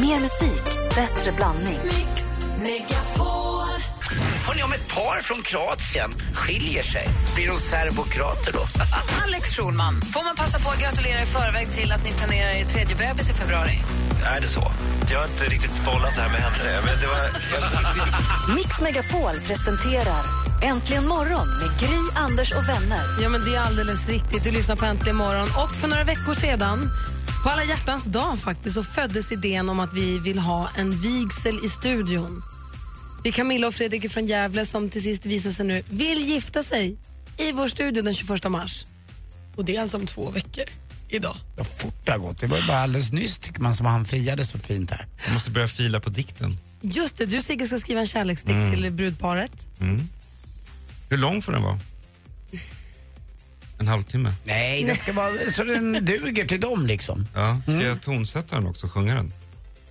Mer musik, bättre blandning. Hörrni, om ett par från Kroatien skiljer sig, blir de serbokrater då? Alex Schulman, får man passa på att gratulera i förväg till att ni planerar er tredje bebis i februari? Är det så? Jag har inte riktigt bollat det här med henne. Men det var... Mix Megapol presenterar Äntligen morgon med Gry, Anders och vänner. Ja, men det är alldeles riktigt. Du lyssnar på Äntligen morgon. Och för några veckor sedan, på alla hjärtans dag faktiskt, så föddes idén om att vi vill ha en vigsel i studion. Det är Camilla och Fredrik från Gävle som till sist visar sig nu vill gifta sig i vår studio den 21 mars. Och det är alltså om två veckor idag. Vad fort det har gått. Det var bara alldeles nyss tycker man som han friade så fint här. Jag måste börja fila på dikten. Just det, du Sigge ska skriva en kärleksdikt till brudparet. Hur lång får den vara? En halvtimme? Nej, det ska vara så den duger till dem liksom. Ja. Ska jag tonsätta den också, sjunga den?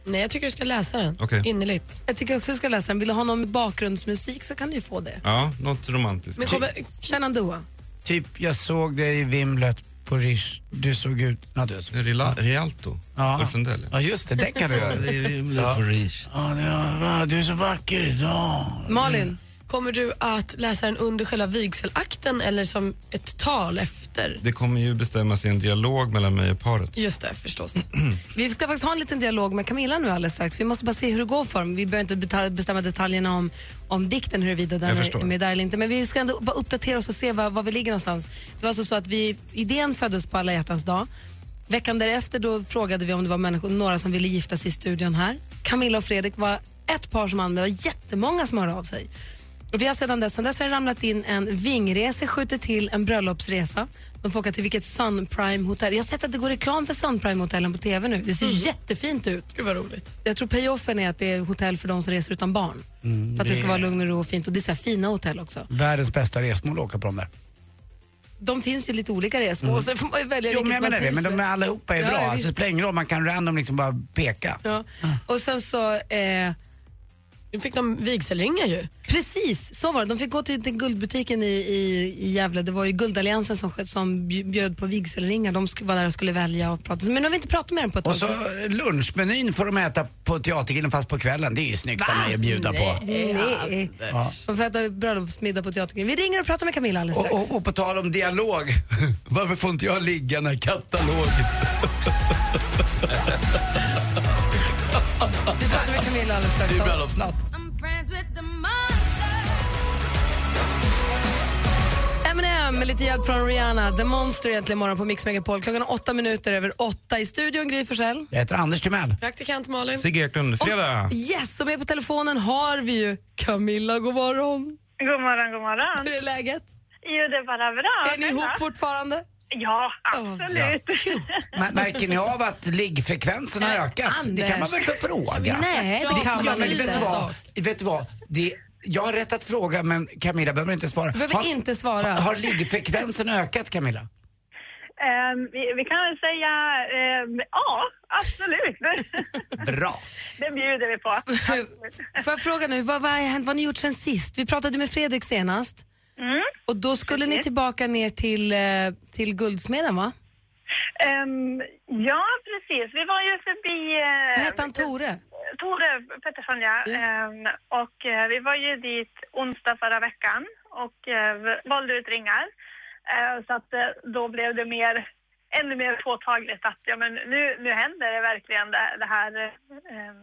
Nej, jag tycker du ska läsa den Okej. innerligt. Jag tycker också du ska läsa den. Vill du ha någon med bakgrundsmusik så kan du ju få det. Ja, något romantiskt. Men kommer, Shenandoah. Typ, jag såg dig i vimlet på Rish. Du såg ut... Ja, du såg... Rila, Rialto? Ja. Det, eller? ja just det. Det kan du göra. Ja. Ja, det var- du är så vacker idag. Malin, kommer du att läsa den under själva vigselakten eller som ett tal efter? Det kommer ju bestämmas i en dialog mellan mig och paret. Just det, förstås. vi ska faktiskt ha en liten dialog med Camilla nu alldeles strax. Vi måste bara se hur det går för dem. Vi behöver inte bestämma detaljerna om, om dikten, huruvida den är med där eller inte. Men vi ska ändå bara uppdatera oss och se var, var vi ligger någonstans. Det var alltså så att vi, idén föddes på alla hjärtans dag. Veckan därefter då frågade vi om det var människor, några som ville gifta sig i studion här. Camilla och Fredrik var ett par som anmälde, det var jättemånga som hörde av sig. Och vi har sedan dess, sedan dess har det ramlat in en vingresa, skjuter till en bröllopsresa. De får åka till vilket Sun Prime hotell. Jag har sett att det går reklam för Sun Prime hotellen på TV nu. Det ser jättefint ut. Gud vad roligt. Jag tror payoffen är att det är hotell för de som reser utan barn. för att det ska det- vara lugn och ro och fint. Och det är så här fina hotell också. Världens bästa resmål att åka på de där. De finns ju lite olika resmål, så det får man ju välja Jo, men jag menar det. Men de är allihopa är Ja, bra. ja, Alltså, det spelar ingen roll, man kan random liksom bara peka. Ja. Och sen så, eh, Nu fick de vigselringar ju. precis så var det. De fick gå till, till guldbutiken i, i, i Gävle. Det var ju Guldalliansen som, som bj- bjöd på vigselringar. De sk- var där och skulle välja och prata. Men nu har vi inte pratat med dem på ett Och tag. så lunchmenyn får de äta på Teatergrillen fast på kvällen. Det är ju snyggt av mig att bjuda på. Nej. De får äta bröllopsmiddag på teatern. Vi ringer och pratar med Camilla alldeles Och, strax. och, och på tal om dialog, varför får inte jag ligga när katalogen... alldeles strax. Det är bröllopsnatt. Eminem med lite hjälp från Rihanna. The Monster egentligen morgon på Mix Megapol. Klockan åtta minuter över åtta i studion. Gry Forssell. Jag heter Anders Timell. Praktikant Malin. Sigge Eklund, fredag! Yes, och med på telefonen har vi ju Camilla. God morgon. God morgon, god morgon. Hur är läget? Jo, det är bara bra. Är ni ihop fortfarande? Ja, absolut. Men Märker ni av att liggfrekvensen har ökat? Det kan man väl fråga? Nej, det Det- kan ja, man men inte. vet du vad? Det, jag har rätt att fråga men Camilla behöver inte svara. Behöver inte svara. Har, har liggfrekvensen ökat Camilla? Ehm, vi, vi kan väl säga ehm, ja, absolut. Bra. det bjuder vi på. Får jag fråga nu, vad, vad har hänt? Vad har ni gjort sen sist? Vi pratade med Fredrik senast. Mm. Och då skulle ni tillbaka ner till, eh, till Guldsmeden va? Ehm, ja, precis. Vi var ju förbi... eh, Vad hette han, Tore? Tore Pettersson, ja. Ja. Ehm, och eh, vi var ju dit onsdag förra veckan och eh, valde ut ringar. Eh, så att eh, då blev det mer, ännu mer påtagligt att ja, men nu, nu händer det verkligen det, det här. Eh,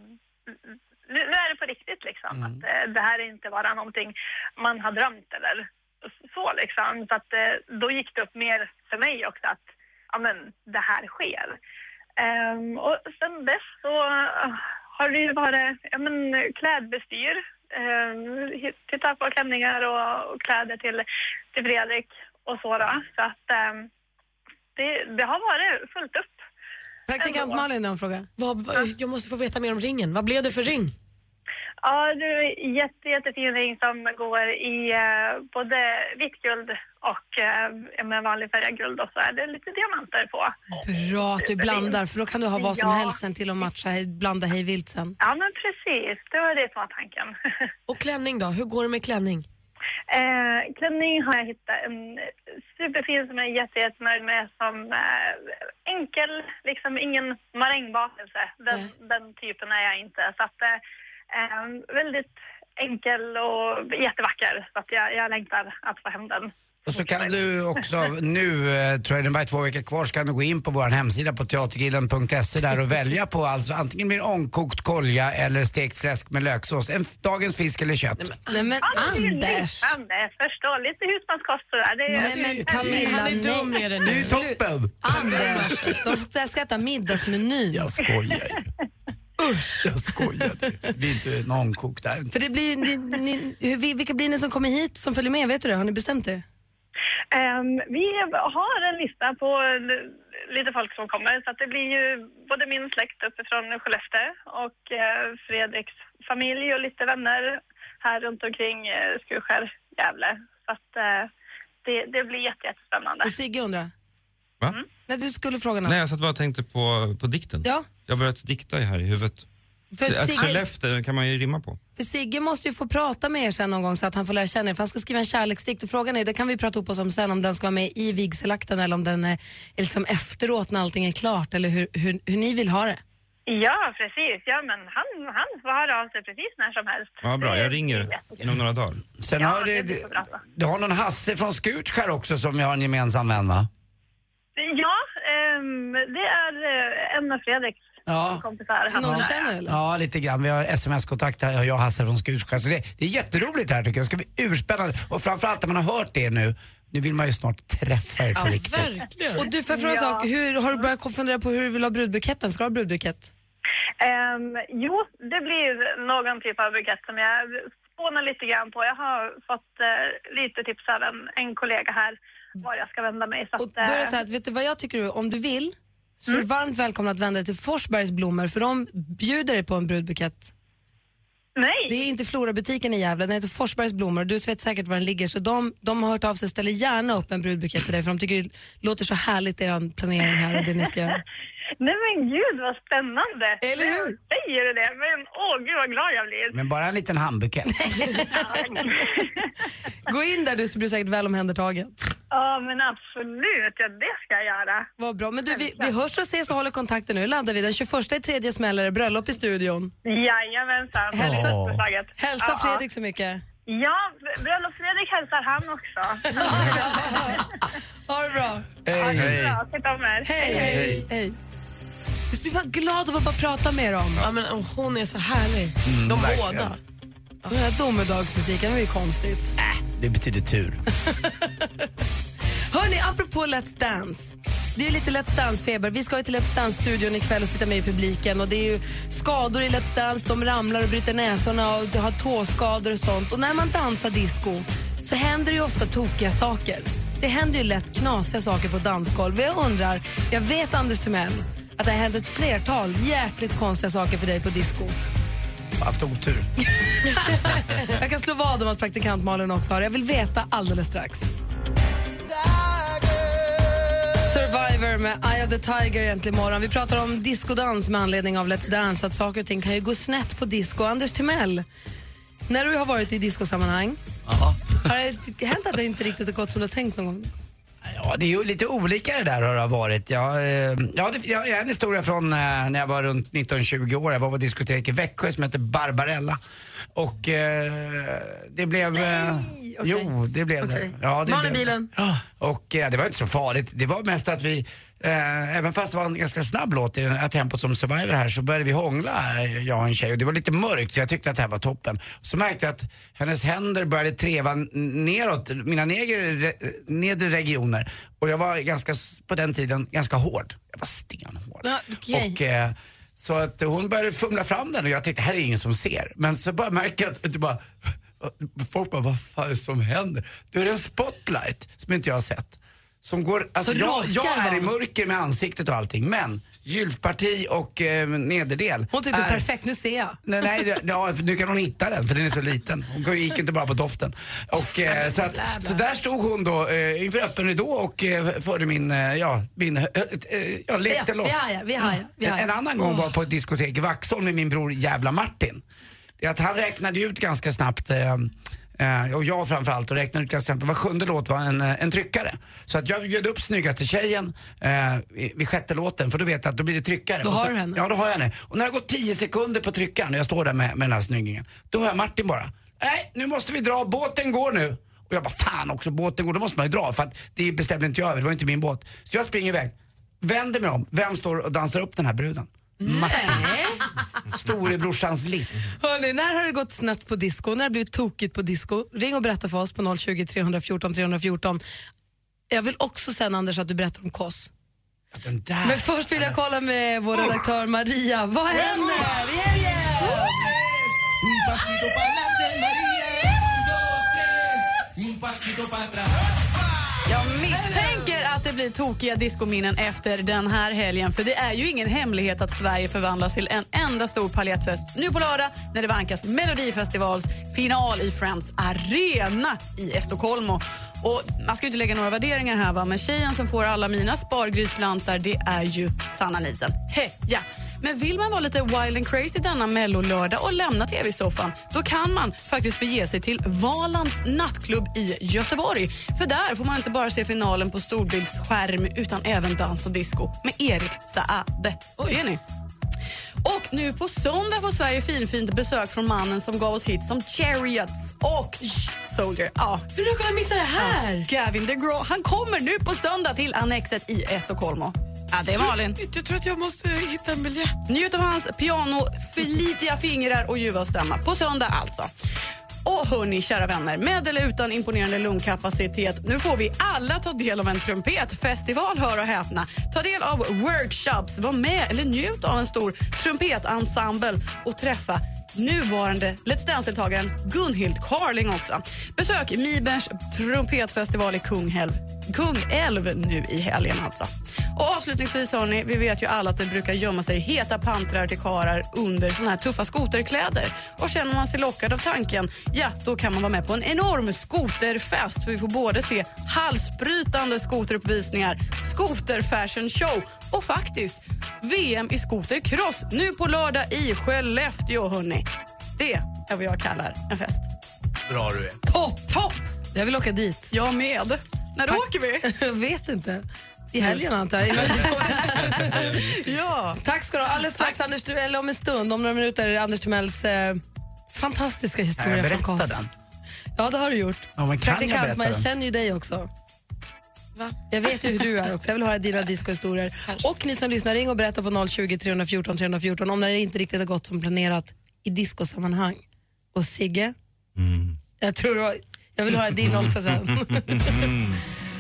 nu, nu är det på riktigt liksom. Att eh, det här är inte bara någonting man har drömt eller så liksom. Så att eh, då gick det upp mer för mig också att ja, men det här sker. Ehm, och sen dess så eh, har det ju varit ja, men, klädbestyr. Um, titta på klänningar och, och kläder till, till Fredrik och så då. Så att ehm, det, det har varit fullt upp. Praktikant. Malin har en fråga. Vad- jag måste få veta mer om ringen. Vad blev det för ring? Ja, det är en jätte, jättefin ring som går i eh, både vitt guld och eh, med vanlig färgad guld och så är det lite diamanter på. Bra att du blandar för då kan du ha vad som Ja. helst sen till att matcha, blanda hej vilt sen. Ja, men precis. Det var det som var tanken. Och klänning då? Hur går det med klänning? Eh, klänning har jag hittat en finns som jag är jätte, jättenöjd med som eh, enkel, liksom ingen marängbakelse. Den, den typen är jag inte. Så att eh, eh, väldigt enkel och jättevacker. Så att jag, jag längtar att få hem den. Och så kan du också, nu eh, tror jag det är bara två veckor kvar, så kan du gå in på vår hemsida på teatergrillen.se där och välja på alltså antingen blir det ångkokt kolja eller stekt fläsk med löksås. En, dagens fisk eller kött. Nej men det är ju Anders! Förstå, lite husmanskost sådär. Det är, Nej men Camilla, Han är dum nej. med det Det nu. är ju toppen! Anders, de ska, ska äta middagsmenyn. Jag skojar ju. Usch! Jag skojar. Det blir inte någon ångkokt där. För det blir, ni, ni, vilka blir ni som kommer hit som följer med? Vet du det? Har ni bestämt det? Ehm, vi har en lista på lite folk som kommer så att det blir ju både min släkt uppifrån Skellefteå och eh, Fredriks familj och lite vänner här runt omkring eh, Skutskär, Gävle. Så att eh, det, det blir jätte, jättespännande. Och Sigge undrar? Va? Nej, du skulle fråga något. Nej, jag satt bara och tänkte på, på dikten. Ja, Jag har börjat dikta här i huvudet. för Att Sigge, Skellefteå kan man ju rimma på. för Sigge måste ju få prata med er sen någon gång så att han får lära känna er. För han ska skriva en kärleksdikt och frågan är, det kan vi prata upp oss om sen, om den ska vara med i vigselakten eller om den är, är liksom efteråt när allting är klart eller hur, hur, hur ni vill ha det. Ja, precis. Ja, men han, han får höra av sig precis när som helst. Ja, bra. Jag ringer inom några dagar. Sen Ja, har det du, blir så bra så. du har någon Hasse från Skutskär också som jag har en gemensam vän va? Ja, ehm, det är eh, en av Fredriks Ja. kompisar. Någon du känner eller? Ja, lite grann. Vi har sms-kontakt här, jag och Hasse från Skutskär. Så det, det är jätteroligt här tycker jag. Det ska bli urspännande. Och framförallt när man har hört det nu, nu vill man ju snart träffa er på Ja, riktigt. verkligen. Och du, får jag fråga en Ja. sak? Hur, har du börjat fundera på hur du vill ha brudbuketten? Ska du ha brudbukett? Ehm, jo, det blir någon typ av bukett som jag spånar lite grann på. Jag har fått eh, lite tips av en, en kollega här var jag ska vända mig. Så Och att, då är det eh, så här, att, vet du vad jag tycker? Om du vill så är du varmt välkommen att vända dig till Forsbergs blommor för de bjuder dig på en brudbukett. nej, Det är inte Flora-butiken i Gävle, den heter Forsbergs blommor. Du vet säkert var den ligger. Så de, de har hört av sig ställer gärna upp en brudbukett till dig för de tycker det låter så härligt er planering här och det ni ska göra. nej men gud vad spännande. Eller hur? Säger du det? Men åh gud vad glad jag blir. Men bara en liten handbukett. Gå in där du så blir du säkert väl omhändertagen. Ja men absolut, ja det ska jag göra. Vad bra. Men du, vi, vi hörs och ses och håller kontakten nu. laddar vi. Den 21 i tredje smäller bröllop i studion. Jajamensan. Hälsa- Jättetaget. Hälsa Ja, Fredrik så mycket. Ja, bröllops-Fredrik hälsar han också. Ha det bra. Det om er. Hej, hej, hej. Jag blir bara glad av att bara prata med dem. Ja, men, oh, hon är så härlig. De verkligen. båda. Den här domedagsmusiken var ju konstigt. Det betyder tur. Hörni, apropå Let's Dance. Det är lite Let's Dance-feber. Vi ska ju till Let's Dance-studion ikväll och sitta med i publiken. Och det är ju skador i Let's Dance, de ramlar och bryter näsorna och har tåskador och sånt. Och när man dansar disco så händer det ju ofta tokiga saker. Det händer ju lätt knasiga saker på dansgolv. Jag undrar, jag vet Anders Timell att det har hänt ett flertal jäkligt konstiga saker för dig på disco. Haft otur. Jag kan slå vad om att praktikant Malin också har det. Jag vill veta alldeles strax. Survivor med Eye of the Tiger egentligen imorgon. Vi pratar om diskodans med anledning av Let's Dance. Att saker och ting kan ju gå snett på disco. Anders Timell, när du har varit i discosammanhang, har det hänt att det inte riktigt har gått som du har tänkt någon gång? Ja, det är ju lite olika det där har det varit. Jag, eh, ja, det, jag har en historia från eh, när jag var runt 19-20 år. Jag var på diskotek i Växjö som hette Barbarella. Och eh, det blev... eh, okej. Jo, det blev Okej. det. Ja, det Barn i bilen. Ja, och det var inte så farligt. Det var mest att vi, eh, även fast det var en ganska snabb låt i det här tempot som Survivor här, så började vi hångla, eh, jag och en tjej. Och det var lite mörkt så jag tyckte att det här var toppen. Så märkte jag att hennes händer började treva neråt, mina nedre, re- nedre regioner. Och jag var ganska, på den tiden ganska hård. Jag var stenhård. Ja, okej. Och, eh, så att hon började fumla fram den och jag tänkte, här är ingen som ser. Men så bara märker jag att det bara, folk bara, vad fan är det som händer? Då är en spotlight som inte jag har sett. Som går, alltså Så jag, jag är i mörker med ansiktet och allting, men gylfparti och eh, nederdel. Hon tyckte är- perfekt, nu ser jag. Nej, nej ja, nu kan hon hitta den för den är så liten. Hon gick inte bara på doften. Och, eh, så, att, så där stod hon då eh, inför öppen ridå och eh, förde min, eh, ja, min, eh, eh, ja, lekte Ja, loss. vi hajar, vi hajar, vi En, hajar. en annan gång var på ett diskotek i Vaxholm med min bror Jävla Martin. Det är att han räknade ut ganska snabbt eh, och jag framförallt och räknade ut ganska snabbt. Var sjunde låt var en, eh, en tryckare. Så att jag bjöd upp snyggaste tjejen eh, vid sjätte låten för då vet jag att då blir det tryckare. Då har du henne. Ja, då har jag henne. Och när det har gått 10 sekunder på tryckaren och jag står där med, med den här snyggingen. Då hör jag Martin bara. Nej, nu måste vi dra. Båten går nu. Och jag bara, fan också, båten går. Då måste man ju dra för att det bestämde inte jag över. Det var inte min båt. Så jag springer iväg. Vänder mig om. Vem står och dansar upp den här bruden? Martin. Storebrorsans list. Hörrni, när har det gått snett på disco? När har det blivit tokigt på disco? Ring och berätta för oss på 020 314 314. Jag vill också sen Anders att du berättar om KOS. Ja, den där. Men först vill jag kolla med vår redaktör Maria. Vad händer i helgen? Bli tokiga diskominnen efter den här helgen. För det är ju ingen hemlighet att Sverige förvandlas till en enda stor paljettfest nu på lördag när det vankas Melodifestivals final i Friends Arena i Estocolmo. Och man ska ju inte lägga några värderingar här, va? men tjejen som får alla mina spargrisslantar det är ju Sanna Nielsen. Heja! Men vill man vara lite wild and crazy denna mellolördag och lämna tv-soffan då kan man faktiskt bege sig till Valands nattklubb i Göteborg. För där får man inte bara se finalen på storbildsskärm utan även dans och disco med Erik Saade. Det är ni. Och nu på söndag får Sverige finfint besök från mannen som gav oss hits som Chariots och Soldier. Ja. Hur har du kunnat missa det här? Gavin DeGraw, han kommer nu på söndag till Annexet i Estocolmo. Ja, det är Malin. Jag tror att jag måste hitta en biljett. Njut av hans piano, flitiga fingrar och ljuva stämma. På söndag alltså. Och hörni, kära vänner, med eller utan imponerande lungkapacitet, nu får vi alla ta del av en trumpetfestival, hör och häpna. Ta del av workshops, var med eller njut av en stor trumpetensemble och träffa nuvarande Let's Dance-deltagaren Gunhild Carling också. Besök Mibers trumpetfestival i Kungälv, Kungälv nu i helgen alltså. Och avslutningsvis hörni, vi vet ju alla att det brukar gömma sig heta pantrar till karar under såna här tuffa skoterkläder. Och känner man sig lockad av tanken, ja då kan man vara med på en enorm skoterfest för vi får både se halsbrytande skoteruppvisningar, skoterfashion show och faktiskt VM i skotercross nu på lördag i Skellefteå hörni. Det är vad jag kallar en fest. Bra du är. Topp! Topp! Jag vill åka dit. Jag med. När åker vi? Jag vet inte. I helgen antar jag. ja. Tack ska du ha. Alldeles strax, Anders, eller om en stund, om några minuter, Anders Timells eh, fantastiska historia jag från berättar KOS. den. Ja, det har du gjort. Ja, men kan jag Praktikant, berätta men jag den? känner ju dig också. Va? Jag vet ju hur du är också. Jag vill höra dina discohistorier. Och ni som lyssnar, ring och berätta på 020 314 314 om när det inte riktigt har gått som planerat i discosammanhang. Och Sigge, jag tror jag vill höra din också sen.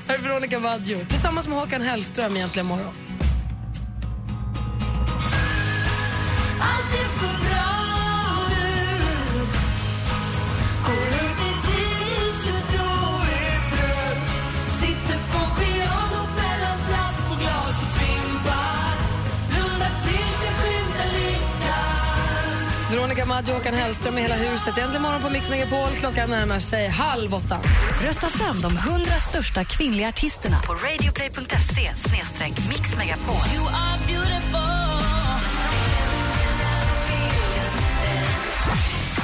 Här är Veronica Maggio tillsammans med Håkan Hellström egentligen morgon. Veronica Maggio och Håkan Hellström i hela huset. Äntligen morgon på Mix Megapol. Klockan närmar sig halv åtta. Rösta fram de 100 största kvinnliga artisterna på radioplay.se mixmegapol.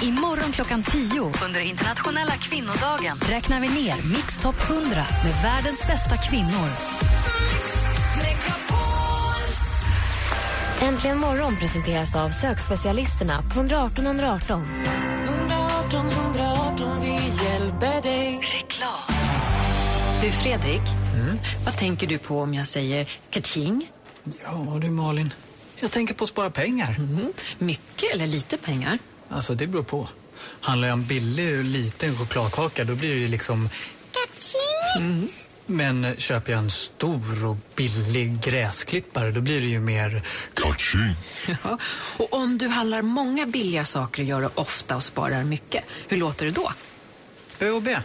Imorgon klockan 10 under internationella kvinnodagen räknar vi ner Mix Top 100 med världens bästa kvinnor. Äntligen morgon presenteras av sökspecialisterna på 118 118. 118 118, vi hjälper dig. Reklam. Du Fredrik, vad tänker du på om jag säger kaching? Ja du Malin, jag tänker på att spara pengar. Mycket eller lite pengar? Alltså det beror på. Handlar jag en billig och liten chokladkaka då blir det ju liksom... Mm. Men köper jag en stor och billig gräsklippare då blir det ju mer... Ja. Och om du handlar många billiga saker och gör det ofta och sparar mycket, hur låter det då? ÖoB.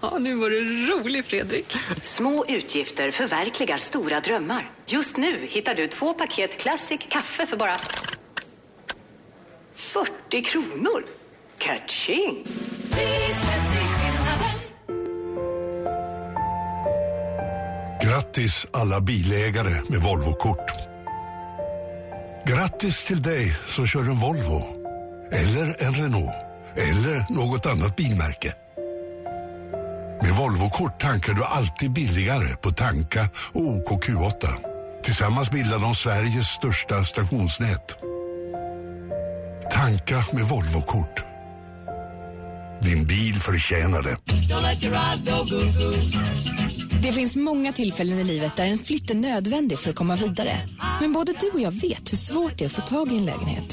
Ja, nu var du rolig Fredrik. Små utgifter förverkligar stora drömmar. Just nu hittar du två paket Classic kaffe för bara 40 kronor. Catching! Grattis alla bilägare med Volvo-kort. Grattis till dig som kör en Volvo eller en Renault eller något annat bilmärke. Med Volvo-kort tankar du alltid billigare på Tanka och OKQ8. Tillsammans bildar de Sveriges största stationsnät. Tanka med Volvo-kort. Din bil förtjänar det. Det finns många tillfällen i livet där en flytt är nödvändig för att komma vidare. Men både du och jag vet hur svårt det är att få tag i en lägenhet.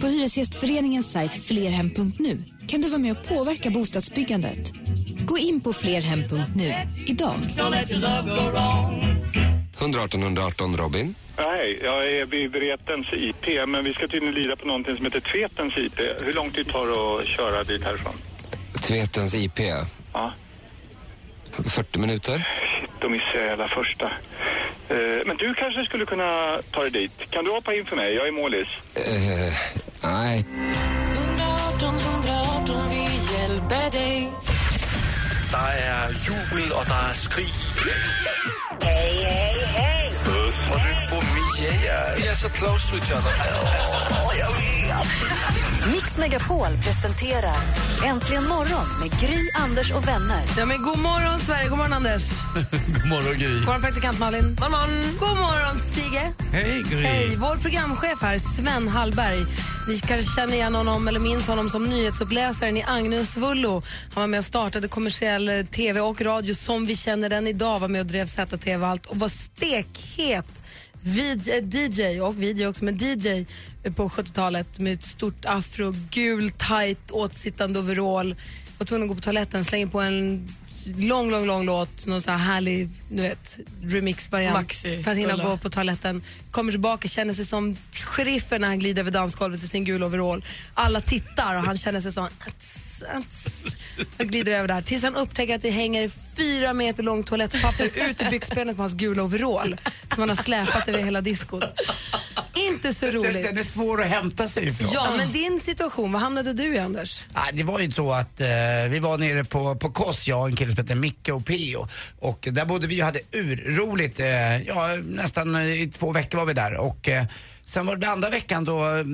På Hyresgästföreningens sajt flerhem.nu kan du vara med och påverka bostadsbyggandet. Gå in på flerhem.nu idag. 118 118 Robin. Hej, jag är vid Vretens IP, men vi ska tydligen lira på någonting som heter Tvetens IP. Hur lång tid tar det att köra dit härifrån? Tvetens IP. Ja. 40 minuter. Shit, då missade jag hela första. Eh, men du kanske skulle kunna ta dig dit. Kan du hoppa in för mig? Jag är målis. Eh, nej. 118 118, vi hjälper dig. Der er jubel, og der er skrig. Hej, hej, hej. Puss. Og du på Mia. Vi er så close to each other. Mix Megapol presenterar Äntligen morgon med Gry, Anders och vänner. Ja, men god morgon, Sverige. God morgon, Anders. God morgon Gry. God morgon, praktikant Malin. God morgon. God morgon, Sigge. Hej Gry. Hej, vår programchef här, Sven Hallberg. Ni kanske känner igen honom eller minns honom som nyhetsuppläsaren i Agnes Vullo. Han var med och startade kommersiell eh, tv och radio som vi känner den idag. Var med och drev ZTV och allt och var stekhet vid, eh, DJ och video också, men DJ på 70-talet med ett stort afro, gul, tight, åtsittande overall. Var tvungen att gå på toaletten, slänger på en lång, lång, lång låt, någon så här härlig du vet, remix-variant Maxi, för att hinna gå på toaletten. Kommer tillbaka, känner sig som sheriffen när han glider över dansgolvet i sin gula overall. Alla tittar och han känner sig som och glider över där tills han upptäcker att det hänger fyra meter långt toalettpapper ut ur byxbenet på hans gula overall som han har släpat över hela diskot. Inte så roligt. Den, den är svår att hämta sig ifrån. Ja, men din situation, vad hamnade du i Anders? Nej, det var ju så att eh, vi var nere på, på Kos, jag och en kille som heter Micke och Pio. Och där bodde vi och hade urroligt. Eh, ja, nästan i två veckor var vi där. Och eh, sen var det andra veckan då eh,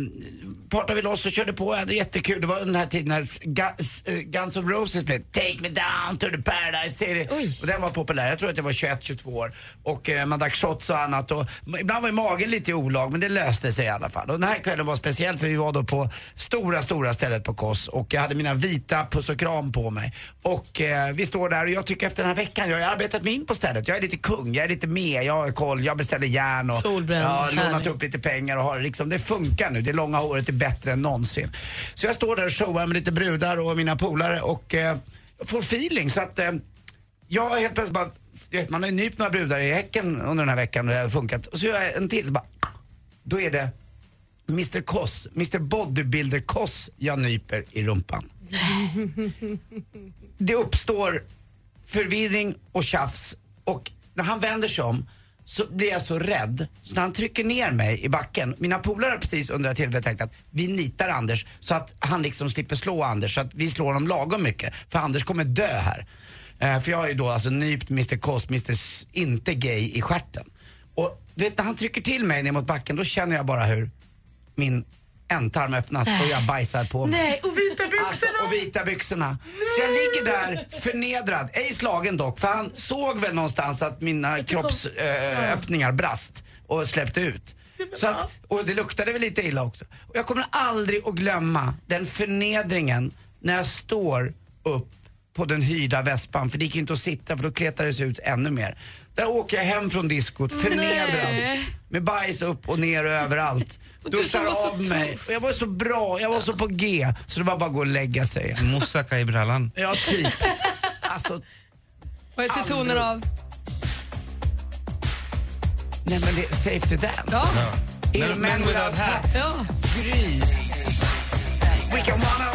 partade vi loss och körde på. Jag hade jättekul. Det var den här tiden när Guns, eh, Guns N' Roses blev Take me down to the paradise city. Och den var populär. Jag tror att jag var 21-22 år. Och eh, man drack shots och annat. Och, ibland var ju magen lite i olag men det löste sig i alla fall. Och den här kvällen var speciell för vi var då på stora, stora stället på Kos. Och jag hade mina vita puss och kram på mig. Och eh, vi står där och jag tycker efter den här veckan, jag har arbetat mig in på stället. Jag är lite kung, jag är lite med, jag har koll, jag beställer järn och Solbränd, har lånat upp lite pengar och har liksom, det funkar nu. Det långa håret är bättre än någonsin. Så jag står där och showar med lite brudar och mina polare och eh, får feeling så att eh, jag helt plötsligt bara, vet, man har ju nypt några brudar i häcken under den här veckan och det har funkat. Och så gör jag en till, bara, då är det Mr Koss, Mr Bodybuilder Koss jag nyper i rumpan. Det uppstår förvirring och tjafs och när han vänder sig om så blir jag så rädd så när han trycker ner mig i backen, mina polare har precis under det här tillfället tänkt att vi nitar Anders så att han liksom slipper slå Anders så att vi slår honom lagom mycket för Anders kommer dö här. Eh, för jag har ju då alltså nypt Mr Koss, Mr S- inte gay i stjärten. Och du vet när han trycker till mig ner mot backen då känner jag bara hur min ändtarm öppnas och jag bajsar på mig. Nej, och vita byxorna! Alltså, och vita byxorna. Så jag ligger där förnedrad, ej slagen dock, för han såg väl någonstans att mina kroppsöppningar äh, brast och släppte ut. Så att, och det luktade väl lite illa också. Och jag kommer aldrig att glömma den förnedringen när jag står upp på den hyrda vespan, för det gick inte att sitta för då kletades det ut ännu mer. Där åker jag hem från diskot förnedrad. Nej. Med bajs upp och ner och överallt. Duschar av mig. Och jag var så bra, jag var så på G. Så det var bara att gå och lägga sig. Moussaka i brallan. Ja, typ. Alltså, Vad är till toner av? nej men det är Safety Dance. Ja. Är det Men Without Hats? Ja. Gry. We can wanna,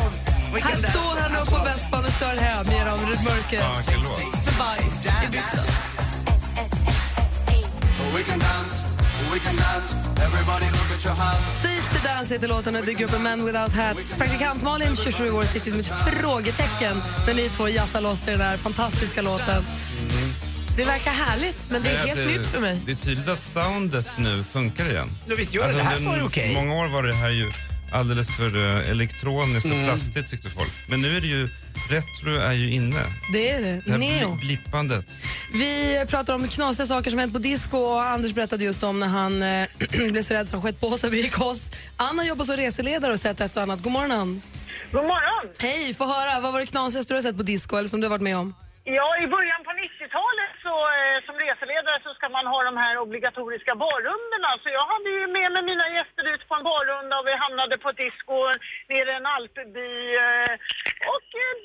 we can Här står han upp på vespan och kör hem genom mörkret. Ja, vilken låt. Med bajs i byxan. We can dance, we can dance. Everybody look at your hands. Safety Dance heter låten och dyker upp med Men Without Hats. Praktikant Malin, 27 år, sitter som ett frågetecken när ni två jazzar loss till den här fantastiska låten. Det verkar härligt, men det är helt nytt för mig. Det är tydligt att soundet nu funkar igen. Ja, visst gör det. Det här var ju okej. Många år var det här ju alldeles för eh, elektroniskt och Mm. plastigt tyckte folk. Men nu är det ju, retro är ju inne. Det är det. Det här Neo. bli- blippandet. Vi pratar om knasiga saker som hänt på disco och Anders berättade just om när han eh, blev så rädd så han sköt på sig och gick oss. Anna jobbar som reseledare och sett ett och annat. God morgon Ann. God morgon. Hej, få höra. Vad var det knasigaste du har sett på disco eller som du har varit med om? Ja, i början på 90-talet så eh, som reseledare så ska man ha de här obligatoriska barrundorna. Så jag hade ju med mig mina gäster ut på en barrunda och vi hamnade på ett disco nere i en alpby eh, och eh,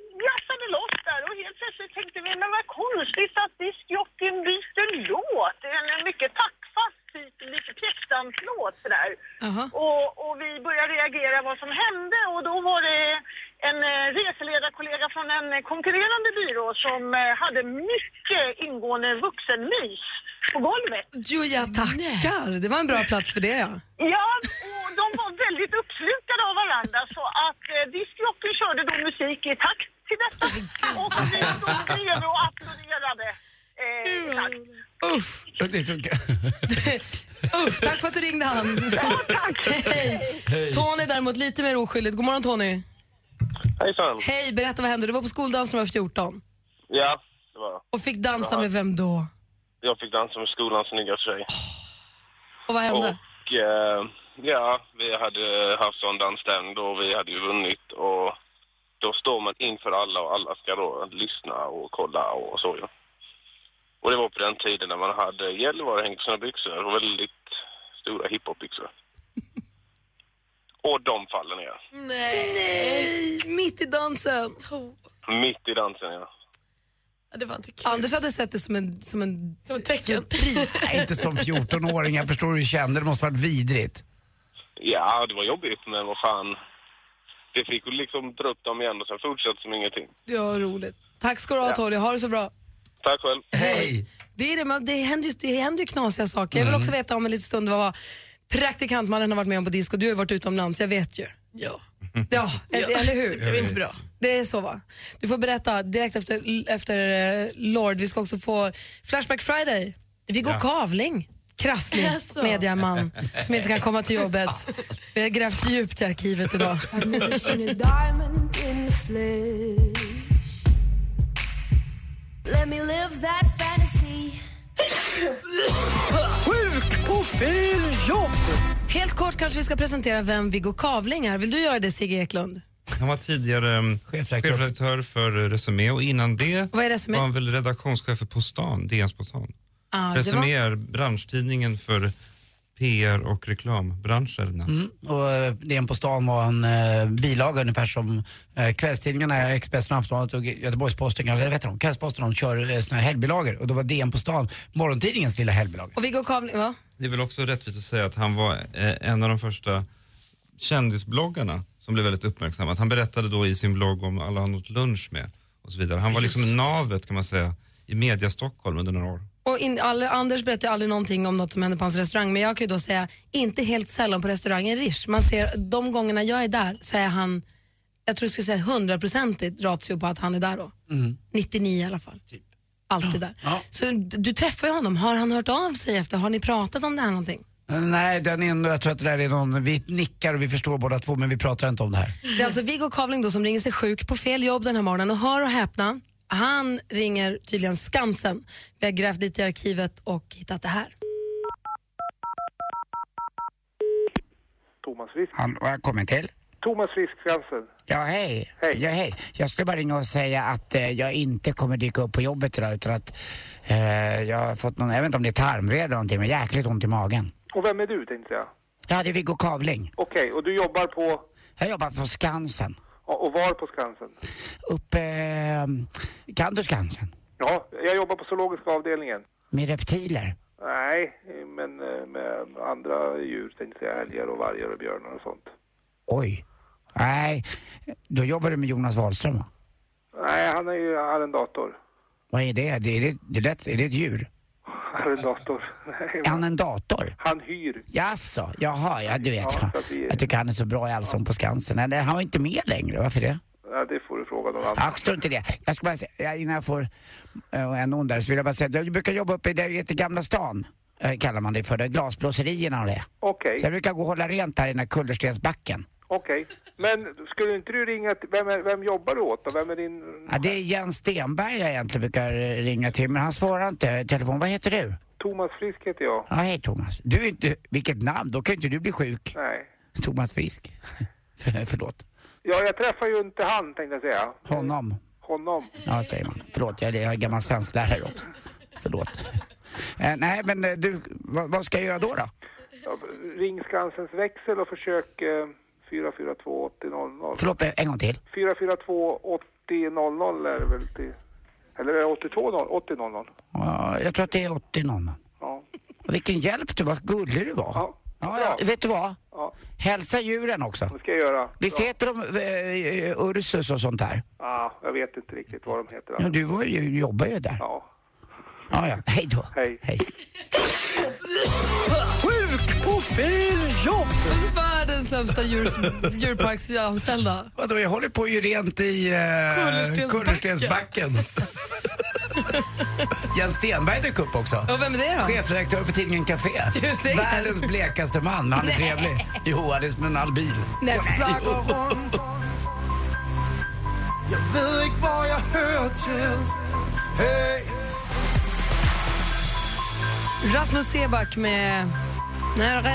loss där och helt plötsligt tänkte vi, men vad konstigt att diskjockeyn byter låt. Det är en mycket taktfast typ, lite pjäxdanslåt sådär. Och, och vi började reagera vad som hände och då var det från en konkurrerande byrå som eh, hade mycket ingående vuxenmys på golvet. Jo, jag tackar. Det var en bra plats för det ja. Ja, och de var väldigt uppslukade av varandra så att eh, diskjockeyn körde då musik i takt till detta och vi stod bredvid och applåderade. Eh, i takt. Uff. Uff, tack för att du ringde han. Hej. Tony däremot lite mer oskyldigt. God morgon Tony. Hejsan. Hej, berätta vad hände? Du var på skoldans när du var 14 Ja, det var och fick dansa Ja. med vem då? Jag fick dansa med skolans snyggaste tjej. Och vad hände? Och eh, ja, vi hade haft sån danstävling då och vi hade ju vunnit och då står man inför alla och alla ska då lyssna och kolla och så ju. Och det var på den tiden när man hade Gällivare hängt på sina byxor och väldigt stora hiphopbyxor. Och de faller ner. Nej. Nej, mitt i dansen. Mitt i dansen ja. Det var inte kul. Anders hade sett det som en, som en, som tecken. pris. Nej, inte som 14-åring. Jag förstår hur du kände. Det måste varit vidrigt. Ja, det var jobbigt men vad fan. Det fick väl liksom dra upp dem igen och sen fortsätta som ingenting. Ja, roligt. Tack ska du ha Tony, ha det så bra. Tack själv. Hej! Det, är det, men det, händer ju, det händer ju knasiga saker. Jag vill Mm. också veta om en liten stund vad praktikantmannen har varit med om på disco. Du har varit utomlands, jag vet ju. Ja. Ja, eller hur? Det är inte bra. Det är så va? Du får berätta direkt efter, efter eh, Lord. Vi ska också få Flashback Friday. Viggo Ja. Kavling, krasslig Jaså. mediaman som inte kan komma till jobbet. Vi har grävt djupt i arkivet idag. Let me live that fantasy. Fel jobb! Helt kort kanske vi ska presentera vem Viggo Kavling är. Vill du göra det Sigge Eklund? Han var tidigare um, chefredaktör för uh, Resumé och innan det Vad är Resumé? var han väl redaktionschef för På stan, DNs På stan. Ah, Resumé var- är branschtidningen för PR och reklambranscherna. Mm. Och eh, DN på stan var en eh, bilaga ungefär som eh, kvällstidningarna, Expressen, och Aftonbladet och Göteborgs-Posten, kanske, vet inte, Kvällsposten, de kör eh, såna här helgbilagor och då var DN på stan morgontidningens lilla helgbilaga. Och Viggo Kavling, va? Det är väl också rättvist att säga att han var eh, en av de första kändisbloggarna som blev väldigt uppmärksammad. Han berättade då i sin blogg om alla han åt lunch med och så vidare. Han var Just liksom navet kan man säga i media Stockholm under några år. Och in, alla, Anders berättar ju aldrig någonting om något som händer på hans restaurang men jag kan ju då säga, inte helt sällan på restaurangen Rish. Man ser, de gångerna jag är där så är han, jag tror jag skulle säga hundraprocentigt ratio på att han är där då. Mm. 99 i alla fall. Alltid där. Så du, träffar ju honom, har han hört av sig efter, har ni pratat om det här någonting? Eh, Nej, den är, jag tror att det där är någon, vi nickar och vi förstår båda två men vi pratar inte om det här. Det är alltså Viggo Kavling då som ringer sig sjuk på fel jobb den här morgonen och hör och häpna, han ringer tydligen Skansen. Vi har grävt dit i arkivet och hittat det här. Thomas Frisk. Han, välkommen till. Thomas Frisk Skansen. Ja, hej. hej. Ja, hej. Jag skulle bara ringa och säga att eh, jag inte kommer dyka upp på jobbet idag utan att eh, jag har fått någon, jag vet inte om det är tarmvred eller någonting, men jäkligt ont i magen. Och vem är du tänkte jag? Ja, det är Viggo Kavling. Okej, och du jobbar på, Jag jobbar på Skansen. och och var på Skansen? Uppe, eh, kan du Skansen? Ja, jag jobbar på zoologiska avdelningen. Med reptiler? Nej, men eh, med andra djur tänkte jag. Älgar och vargar och björnar och sånt. Oj. Nej, då jobbar du med Jonas Wahlström va? Nej, han är ju arrendator. Vad är det? Det är, det, det är, lätt, är det ett djur? Arrendator. Nej, Är han en dator? Han hyr. Jaså, jaha, ja du vet. Ja, Jag tycker han är så bra i Allsång på Skansen. Nej, han var inte med längre, varför det? Ja, det får du fråga någon annan. Ja, strunt i det. Jag ska bara säga, innan jag får uh, en ond där så vill jag bara säga att jag brukar jobba uppe i det heter Gamla stan. eh, kallar man det för, det, glasblåserierna och det. Okej. Så jag brukar gå och hålla rent här i den här kullerstensbacken. Okej. Men skulle inte du ringa till, vem, vem jobbar du åt då? Vem är din... Ja, det är Jens Stenberg jag egentligen brukar ringa till, men han svarar inte i telefon. Vad heter du? Thomas Frisk heter jag. Ja, hej Thomas. Du är inte, vilket namn, då kan inte du bli sjuk. Nej. Thomas Frisk. För, förlåt. Ja, jag träffar ju inte han tänkte jag säga. Honom. Honom. Ja, säger man. Förlåt, jag är, jag är gammal svensklärare också. Förlåt. Eh, nej, men eh, du, vad, vad ska jag göra då? då? Ja, ring Skansens växel och försök eh, 442 8000. Förlåt, eh, en gång till. 442 8000 är det väl till... Eller är det 82 8000? Ja, jag tror att det är 80 någon. Ja. Och Vilken hjälp du var, gullig du var. Ja. Ja, ja, vet du vad? Ja. Hälsa djuren också. Det ska jag göra. Visst Bra. heter de eh, Ursus och sånt där? Ja, jag vet inte riktigt vad de heter. Ja, du var ju, jobbar ju där. Ja. Ja, ja. Hej då. Hej. Hej. Sjuk på fel jobb! Världens sämsta djur, djurparksanställda. Vadå, jag håller på ju rent i uh, Kullerstensbacken. Jens Stenberg dök upp också. Och vem är det då? Chefredaktör för tidningen Café. Världens blekaste man, men han är trevlig. Jo, han är som en albil. Nej, Jo. Jeg ved ikke, hvor jeg hører til. Hey. Rasmus Seback med Nära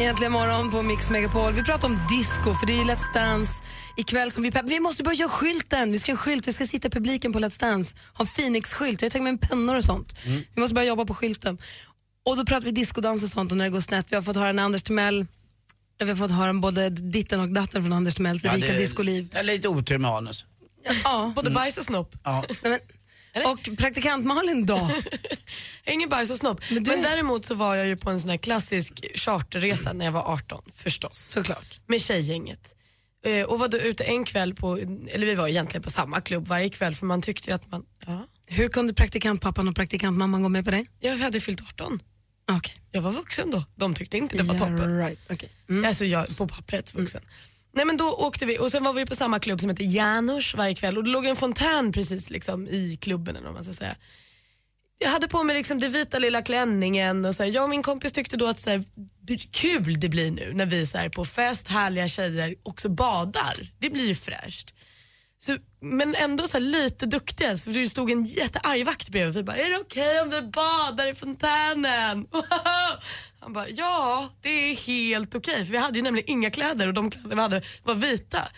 Egentligen morgon på Mix Megapol. Vi pratar om disco, för det är ju Let's Dance ikväll som vi Vi måste börja göra skylten. Vi ska skylt, vi ska sitta i publiken på Let's Dance. Ha en Phoenix-skylt. Jag har tagit med en pennor och sånt. Vi måste börja jobba på skylten. Och då pratar vi discodans och sånt och när det går snett. Vi har fått höra en Anders Timell vi har fått höra både ditten och datten från Anders Timells Ja, rika discoliv. Jag är lite otur med anus. Ja. Både bajs och snopp. Ja. Nej, men, och praktikant Malin då? Ingen bajs och snopp. Men, du- däremot så var jag ju på en sån här klassisk charterresa när jag var 18, förstås. Såklart. Med tjejgänget. Eh, och var då ute en kväll på, eller vi var egentligen på samma klubb varje kväll för man tyckte ju att man, ja. Hur kunde praktikantpappan och praktikantmamman gå med på det? Jag hade fyllt 18. Okay. Jag var vuxen då. De tyckte inte det var Yeah, toppen. right. Okay. Alltså jag på pappret vuxen. Nej men då åkte vi och sen var vi på samma klubb som heter Janus varje kväll och det låg en fontän precis liksom i klubben eller vad man ska säga. Jag hade på mig liksom den vita lilla klänningen och så här, jag och min kompis tyckte då att så här, kul det blir nu när vi så här, på fest, härliga tjejer också badar. Det blir ju fräscht. Så, men ändå så här, lite duktiga, så det stod en jättearg vakt bredvid. Vi bara, är det okej om vi badar i fontänen? Han bara, ja det är helt okej. För vi hade ju nämligen inga kläder och de kläder vi hade var vita.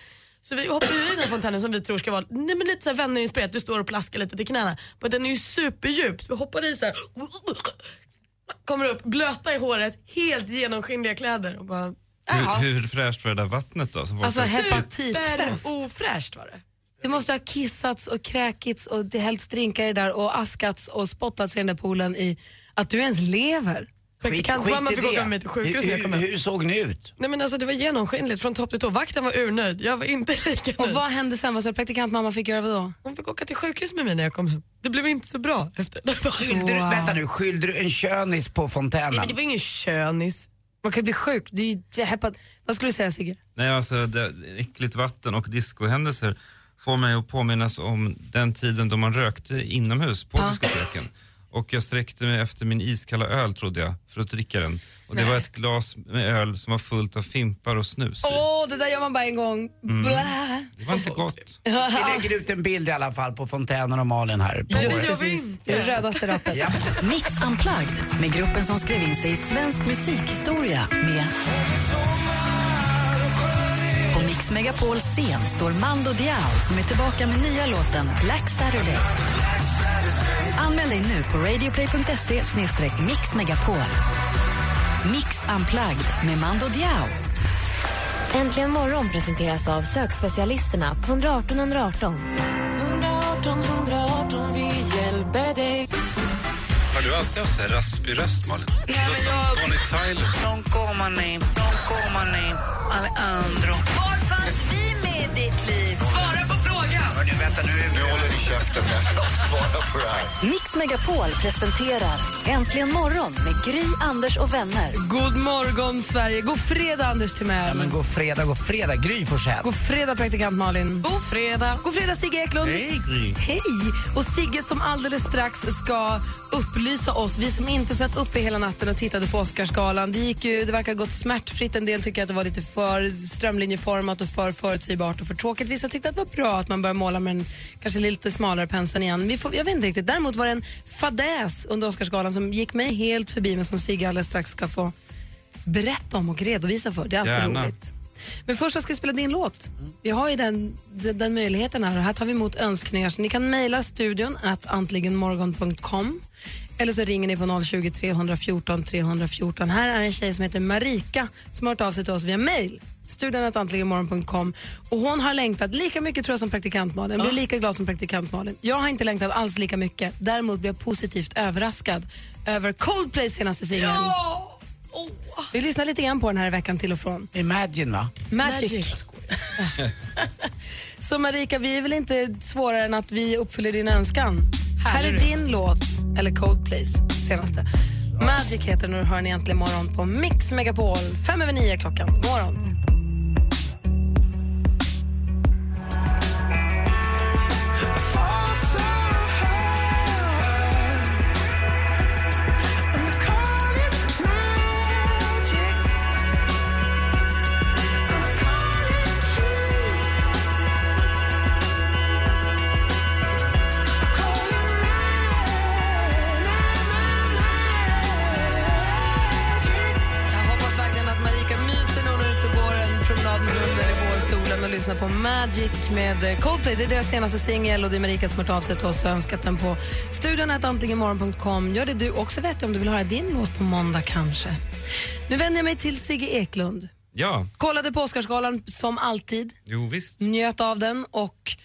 Så vi hoppar ju i den här fontänen som vi tror ska vara nej, men lite så här vännerinspirerat. Du står och plaskar lite till knäna. Men den är ju superdjup. Så vi hoppar i så här. Kommer upp, blöta i håret, helt genomskinliga kläder och bara Jaha. Hur, hur fräscht var det där vattnet då? Som var Alltså så- hepatitfest. ofräscht var det. Det måste ha kissats och kräkits och det hällts drinkar i där och askats och spottats i den där poolen i att du ens lever. Praktikantmamma fick åka med mig till sjukhus när jag kom hem. hur såg ni ut? Nej men alltså det var genomskinligt från topp till tå. Vakten var urnöjd, jag var inte lika Och nöjd. vad hände sen? Vad sa praktikantmamma fick göra vad då? Hon fick åka till sjukhus med mig när jag kom hem. Det blev inte så bra efter. Skyllde du, vänta nu, skyllde du en könis på fontänen? Nej, men det var ingen könis. Man kan bli sjuk. Det är ju det. Vad skulle du säga Sigge? Nej, alltså det, äckligt vatten och discohändelser får mig att påminnas om den tiden då man rökte inomhus på diskoteken. Och jag sträckte mig efter min iskalla öl trodde jag, för att dricka den. Och det Nej. var ett glas med öl som var fullt av fimpar och snus. Åh, det där gör man bara en gång. Mm. Blä. Det var inte gott. Vi lägger ut en bild i alla fall på fontänen och Malin här. På Ja, precis. Det är det rödaste rappet. Ja. Mix Unplugged med gruppen som skrev in sig i svensk musikhistoria med Mix Megapols scen står Mando Diao som är tillbaka med nya låten Black Saturday. Anmäl dig nu på radioplay.se mixmegapol. Mix Unplugged med Mando Diao. Äntligen morgon presenteras av sökspecialisterna på 118 118. 118 118, vi hjälper dig. Har du alltid haft så här raspig röst Malin? Nej, men jag... Bonnie Tyler. Non comane, non comane, Alejandro. Var fanns vi med i ditt liv? Svara frågan! Hörni, vänta nu. Nu håller ni käften när jag svarar på det här. Mix Megapol presenterar Äntligen morgon med Gry, Anders och vänner. God morgon, Sverige. God fredag, Anders Timell. Ja, men god fredag, god fredag. Gry Forssell. God fredag, praktikant Malin. God fredag. God fredag, Sigge Eklund. Hej Gry. Hej! Och Sigge som alldeles strax ska upplysa oss, vi som inte satt uppe hela natten och tittade på Oscarsgalan. Det, gick ju, det verkar ha gått smärtfritt. En del tycker att det var lite för strömlinjeformat och för förutsägbart och för tråkigt. Vissa tyckte att det var bra att man började måla med en kanske lite smalare penseln igen. Vi får, jag vet inte riktigt. Däremot var det en fadäs under Oscarsgalan som gick mig helt förbi men som Sigge alldeles strax ska få berätta om och redovisa för. Det är alltid Gärna. roligt. Men först så ska vi spela din låt. Vi har ju den, den, den möjligheten här och här tar vi emot önskningar. Så ni kan mejla studion att antligenmorgon.com eller så ringer ni på 020 314 314. Här är en tjej som heter Marika som har hört av sig till oss via mejl. Studion att antligenmorgon.com och hon har längtat lika mycket tror jag som praktikant Malin. Blir lika glad som praktikant Malin. Jag har inte längtat alls lika mycket. Däremot blev jag positivt överraskad över Coldplays senaste singel. Vi lyssnar lite grann på den här i veckan till och från. Imagine va? Magic. Magic. Så Marika, vi är väl inte svårare än att vi uppfyller din önskan. Här är din låt, eller Coldplays senaste. Magic heter den och hör ni äntligen morgon på Mix Megapol. Fem över nio klockan. God morgon. Magic med eh, Coldplay. Det är deras senaste singel och det är Marika som har hört av sig till oss och önskat den på studion antligenmorgon.com. Gör det du också vet om du vill höra din låt på måndag kanske. Nu vänder jag mig till Sigge Eklund. Ja, Kollade på Oscarsgalan som alltid, jo visst. njöt av den och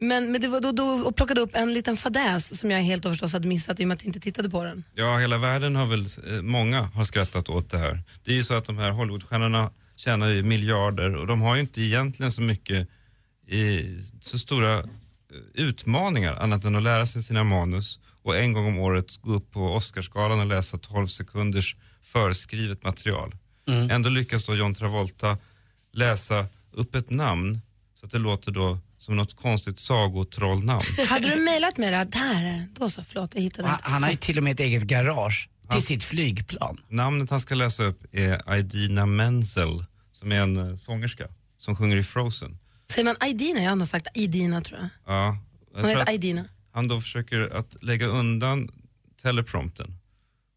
men, men det var då, då, och plockade upp en liten fadäs som jag helt och förstås hade missat i och med att jag inte tittade på den. Ja, hela världen har väl, eh, många har skrattat åt det här. Det är ju så att de här Hollywoodstjärnorna tjänar ju miljarder och de har ju inte egentligen så mycket, eh, så stora eh, utmaningar annat än att lära sig sina manus och en gång om året gå upp på Oscarsgalan och läsa 12 sekunders förskrivet material. Mm. Ändå lyckas då John Travolta läsa upp ett namn så att det låter då som något konstigt sagotrollnamn. Hade du mejlat med det? Där. Då så, förlåt, jag hittade Han, inte. han har ju till och med ett eget garage till sitt flygplan. Namnet han ska läsa upp är Idina Menzel som är en eh, sångerska som sjunger i Frozen. Säger man Aidina? Jag har nog sagt Aidina tror jag. Ja, jag Hon heter att Aidina. han då försöker att lägga undan teleprompten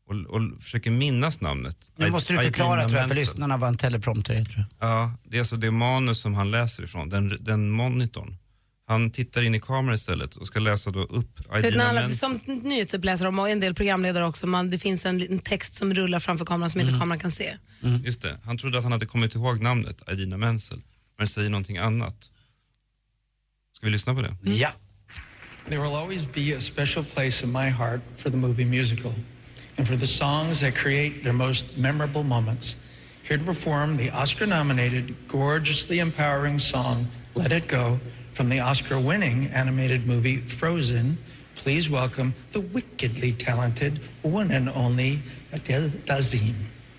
och, och försöker minnas namnet. Nu måste du Aidina förklara tror jag för lyssnarna vad en teleprompter är. Tror jag. Ja, det är alltså det manus som han läser ifrån, den, den monitorn. Han tittar in i kameran istället och ska läsa då upp Vet, när Idina alla, Menzel. som nyhetsuppläsare och en del programledare också, man, det finns en liten text som rullar framför kameran som Mm. inte kameran kan se. Just det, han trodde att han hade kommit ihåg namnet, Idina Menzel, men säger någonting annat. Ska vi lyssna på det? Mm. Ja. There will always be a special place in my heart for the movie musical and for the songs that create their most memorable moments. Here to perform the Oscar nominated, gorgeously empowering song Let It Go from the Oscar winning animated movie Frozen, please welcome the wickedly talented one and only Adele Dazeem.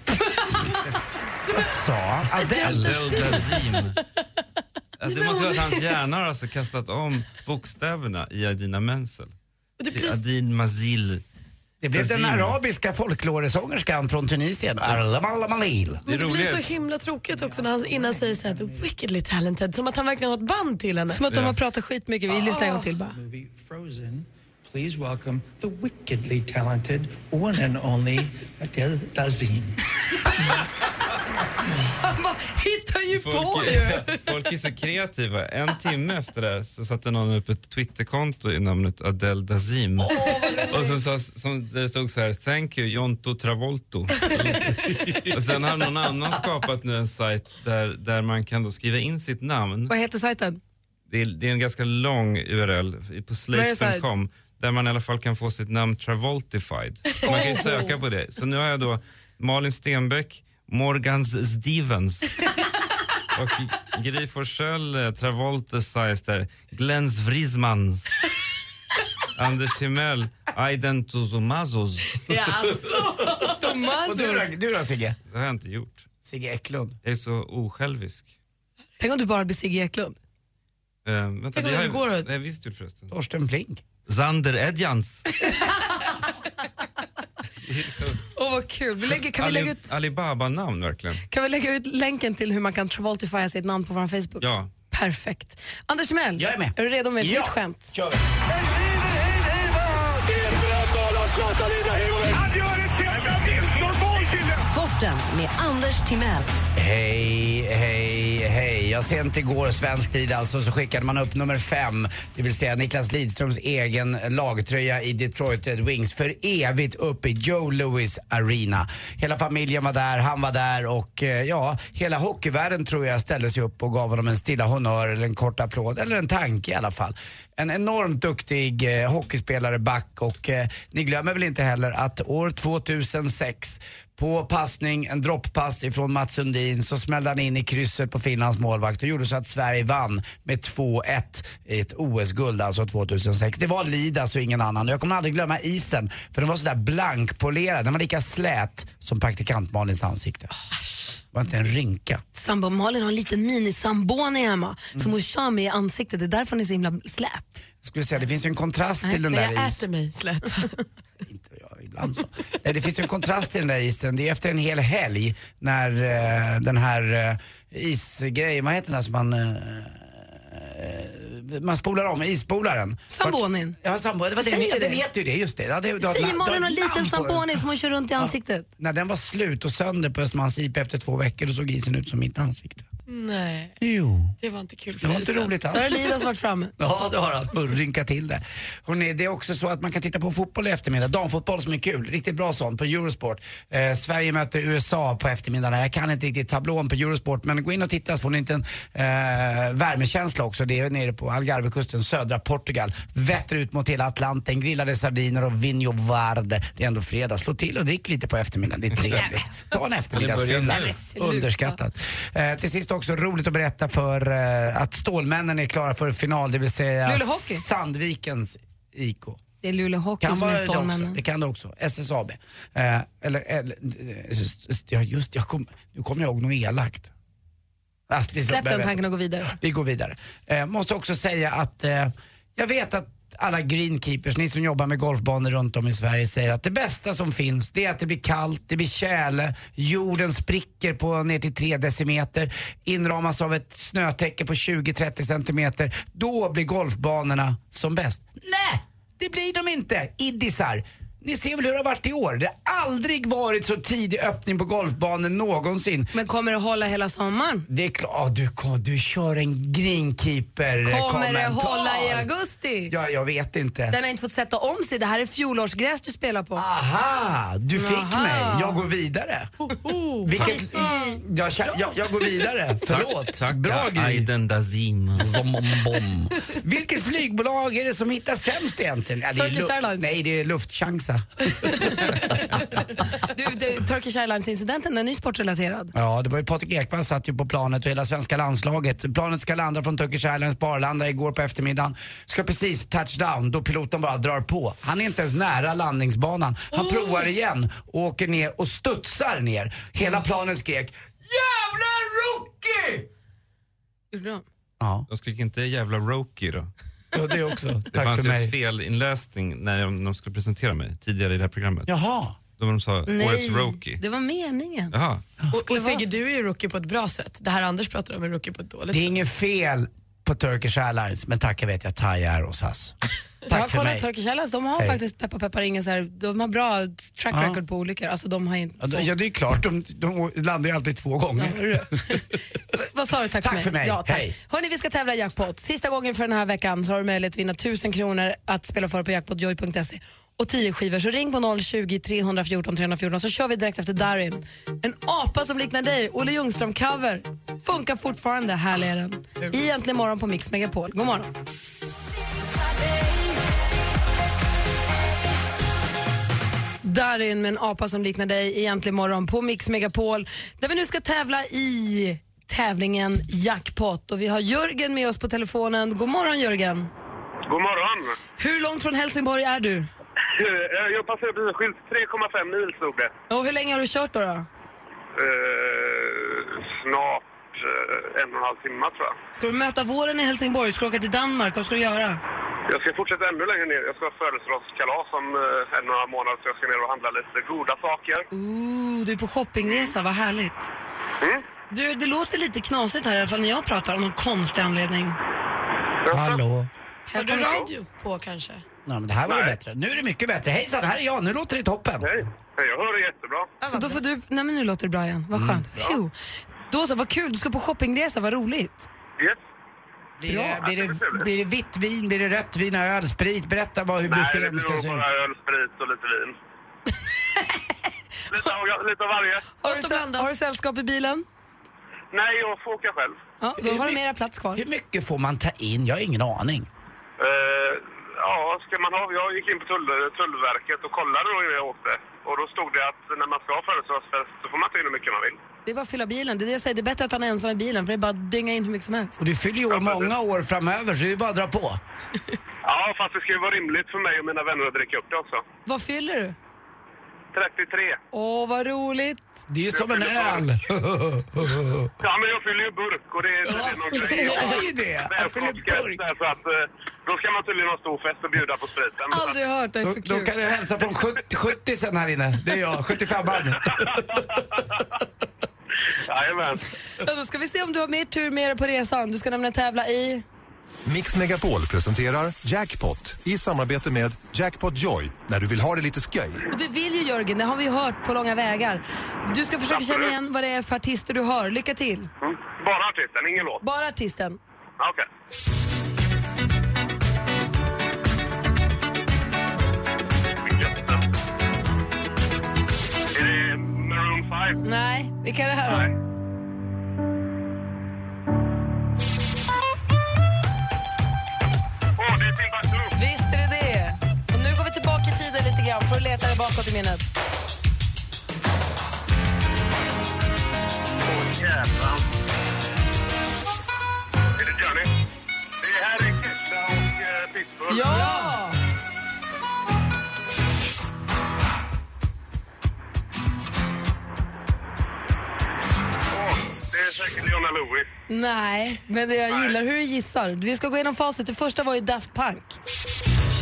Vad sa han? Adele? Adele Dazeem. Alltså, det måste vara att hans hjärna har alltså kastat om bokstäverna i Adina Menzel. Till Adin Mazil. Det blev den arabiska folkloresångerskan från Tunisien, Arlamalmalil. Det Men det blir så himla tråkigt också när han innan säger så här, the wickedly talented, som att han verkligen har ett band till henne. Som att de har pratat skitmycket. Vi lyssnar en gång till bara. Please welcome the wickedly talented one and only Adele Dazeem. Han bara hittar ju på Folk ju. är, folk är så kreativa. En timme efter det så satte någon upp ett Twitterkonto i namnet Adele Dazeem. och sen sa, som det stod så här, thank you Jonto Travolto. och sen har någon annan skapat nu en sajt där, där man kan då skriva in sitt namn. Vad heter sajten? Det är, det är en ganska lång URL på så slate.com där man i alla fall kan få sitt namn Travoltified. Man kan ju söka på det. Så nu har jag då Malin Stenbeck, Morgans Stevens. Och Gry Forssell, eh, Travolta Seister, Glens Vriesmans, Anders Timell, Aiden Tuzomazos. Och du då, du då Sigge? Det har jag inte gjort. Sigge Eklund. Jag är så osjälvisk. Tänk om du bara blir Sigge Eklund. Uh, vänta, Tänk om det det har går jag, att- det har jag visst gjort förresten. Torsten Flink. Zander Edjans. Åh vad kul. Vi lägger, kan, vi lägga ut, Alibaba-namn verkligen. kan vi lägga ut länken till hur man kan Travoltifya sitt namn på vår Facebook? Ja. Perfekt. Anders Timell, Jag är med. är du redo med ett Ja. nytt skämt? Kör vi. Sporten med Anders Timell. Hej, hej, hej. Jag sent igår, svensk tid alltså, så skickade man upp nummer fem, det vill säga Niklas Lidströms egen lagtröja i Detroit Red Wings för evigt upp i Joe Louis Arena. Hela familjen var där, han var där och eh, ja, hela hockeyvärlden tror jag ställde sig upp och gav honom en stilla honnör eller en kort applåd, eller en tanke i alla fall. En enormt duktig eh, hockeyspelare, back och eh, ni glömmer väl inte heller att år 2006 på passning, en dropppass ifrån Mats Sundin så smällde han in i krysset på Finlands målvakt och gjorde så att Sverige vann med 2-1 i ett OS-guld alltså 2006. Det var Lidas och ingen annan. Jag kommer aldrig glömma isen för den var sådär blankpolerad. Den var lika slät som praktikant Malins ansikte. Det var inte en rynka. Sambo Malin har en liten mini-samboni hemma Mm. som hon kör med i ansiktet. Det är därför hon är så himla slät. Jag skulle säga det finns ju en kontrast till den Men där jag isen. äter mig slät. ibland så. Eh, det finns en kontrast i den där isen. Det är efter en hel helg när eh, den här eh, isgrejen, vad heter den där som man... eh, man spolar om, isspolaren. Sambonin. Ja, sambo, det var det, Säger det, det. vet du det, just det. Ja, det, det, Säger det- Malin det- har en liten namn på den. samboni som hon kör runt i ansiktet? När den var slut och sönder på Östermalms IP efter två veckor, då såg isen ut som mitt ansikte. Nej, Jo. det var inte kul Det för var inte roligt alls. Där har Lidas varit framme. Ja, det har han. Och Rynka till det. Hörrni, det är också så att man kan titta på fotboll i eftermiddag. Damfotboll som är kul. Riktigt bra sånt på Eurosport. Eh, Sverige möter USA på eftermiddagen. Jag kan inte riktigt tablån på Eurosport men gå in och titta så får ni inte en eh, värmekänsla också. Det är nere på Algarvekusten, södra Portugal. Vetter ut mot hela Atlanten, grillade sardiner och vinho varde. Det är ändå fredag. Slå till och drick lite på eftermiddagen. Det är trevligt. Ta en eftermiddagsfylla. Underskattat. Eh, till sist också roligt att berätta för eh, att Stålmännen är klara för final, det vill säga. Sandvikens IK. Det är Luleå Hockey Kan som är vara det också. Stålmännen. Det kan det också. SSAB. Eh, eller, eller eh, just, ja, just jag kom, nu kommer jag ihåg något elakt. Alltså, det Släpp den tanken och gå vidare. Vi går vidare. Eh, måste också säga att eh, jag vet att alla greenkeepers, ni som jobbar med golfbanor runt om i Sverige säger att det bästa som finns det är att det blir kallt, det blir tjäle, jorden spricker på ner till 3 decimeter, inramas av ett snötäcke på 20-30 centimeter. Då blir golfbanorna som bäst. Nej, det blir de inte. Iddisar. Ni ser väl hur det har varit i år? Det har aldrig varit så tidig öppning på golfbanan någonsin. Men kommer det hålla hela sommaren? Det är klart, du, du kör en greenkeeper Kommer det hålla i augusti? Ja, jag vet inte. Den har inte fått sätta om sig. Det här är fjolårsgräs du spelar på. Aha, du fick Aha. mig. Jag går vidare. Vilket, jag, jag, jag går vidare. Förlåt. Tack, tack Bra bom. Vilket flygbolag är det som hittar sämst egentligen? Ja, det är. Nej, det är Du, du, Turkish Airlines-incidenten, den är ju sportrelaterad. Ja, det var ju Patrik Ekwall satt ju på planet och hela svenska landslaget. Planet ska landa från Turkish Airlines på Arlanda igår på eftermiddagen. Ska precis touchdown då piloten bara drar på. Han är inte ens nära landningsbanan. Han provar igen och åker ner och studsar ner. Hela planet skrek Jävla rookie! Gjorde de? Ja. De skrek inte jävla Roki då? Ja, det också. Det Tack fanns för mig. ett felinläsning när de, de skulle presentera mig tidigare i det här programmet. Jaha. Då de sa Nej, årets Roki. det var meningen. Jaha. Och, och Sigge, du är ju rookie på ett bra sätt. Det här Anders pratar om är rookie på ett dåligt Det är sätt. inget fel på Turkish Airlines men tack jag vet jag Thai Air och SAS. jag har Tack för kollat mig. Turkish Airlines, de har Hej. faktiskt peppar peppar ingen så här, de har bra track Ja. record på olyckor. Alltså de har inte... Ja det är klart, de, de landar ju alltid två gånger. Vad sa du? Tack, Tack för mig. för mig. Ja, tack. Hej. Hörni, vi ska tävla i jackpot. Sista gången för den här veckan så har du möjlighet att vinna 1000 kronor att spela för på jackpotjoy.se och 10 skivor. Så ring på 020 314 314 så kör vi direkt efter Darin. En apa som liknar dig, Olle Ljungström-cover. Funkar fortfarande, härlig är den. I Äntligen morgon på Mix Megapol. God morgon. Darin med en apa som liknar dig i Äntligen morgon på Mix Megapol där vi nu ska tävla i tävlingen Jackpot. Och vi har Jörgen med oss på telefonen. God morgon Jörgen. God morgon. Hur långt från Helsingborg är du? Eh, Jag passerade bilskylt 3,5 mil stod det. Och hur länge har du kört då? då? Eh, snart eh, en och en halv timme tror jag. Ska du möta våren i Helsingborg? Ska du åka till Danmark? Vad ska du göra? Jag ska fortsätta ännu längre ner. Jag ska ha födelsedagskalas om eh, en och några månader så jag ska ner och handla lite goda saker. Ooh, du är på shoppingresa, vad härligt. Mm. Du, det låter lite knasigt här i alla fall när jag pratar av någon konstig anledning. Hallå? Har du radio på kanske? Ja, men det här var det bättre. Nu är det mycket bättre. Hejsan, här är jag. Nu låter det toppen. Hej. Jag hör det jättebra. Så då får du... Nej men nu låter det bra igen. Vad skönt. Phew. Då så, vad kul. Du ska på shoppingresa, vad roligt. Yes. Blir det, blir, det, blir det vitt vin, blir det rött vin, öl, sprit? Berätta vad, hur Nej, det buffén blir ska nog se ut. bara öl, sprit och lite vin. lite, av, lite av varje. Har du, sä- har du sällskap i bilen? Nej, jag får åka själv. Ja, då har du mera plats kvar. Hur mycket får man ta in? Jag har ingen aning. Eh, ja, ska man ha... Jag gick in på tull, Tullverket och kollade då innan jag åkte. Och då stod det att när man ska ha födelsedagsfest så får man ta in hur mycket man vill. Det är bara att fylla bilen. Det är det jag säger. Det är bättre att han är ensam i bilen för det är bara att dynga in hur mycket som helst. Och du fyller ju år många år framöver så det är bara att dra på. Ja, fast det ska ju vara rimligt för mig och mina vänner att dricka upp det också. Vad fyller du? 33. Åh, vad roligt. Det är ju som en öl. Ja, men jag fyller ju burk och det är, det är någon Jag grej. sa ju det. Jag fyller där, Så att, eh, då ska man tydligen ha stor fest och bjuda på spriten. Aldrig hört Då, för då kul. kan jag hälsa från 70, 70 sen här inne. Det är jag, 75 barn. Jajamän. Ja, då ska vi se om du har mer tur med dig på resan. Du ska nämligen tävla i... Mix Megapol presenterar Jackpot i samarbete med Jackpot Joy när du vill ha det lite sköj. Och det vill ju Jörgen, det har vi ju hört på långa vägar. Du ska försöka känna igen vad det är för artister du hör. Lycka till. Mm. Bara artisten, ingen låt? Bara artisten. Okej. Är 5? Nej, vilka är det här då? Åh, det är Timbuktu! Visst är det det. Och nu går vi tillbaka i tiden lite grann för att leta dig bakåt i minnet. Åh, jävlar. Är det Johnny? Det här är Kesha och uh, Pitbull. Ja! Säkert Leona Lewis. Nej, men det jag gillar hur du gissar. Vi ska gå igenom facit. Det första var ju Daft Punk.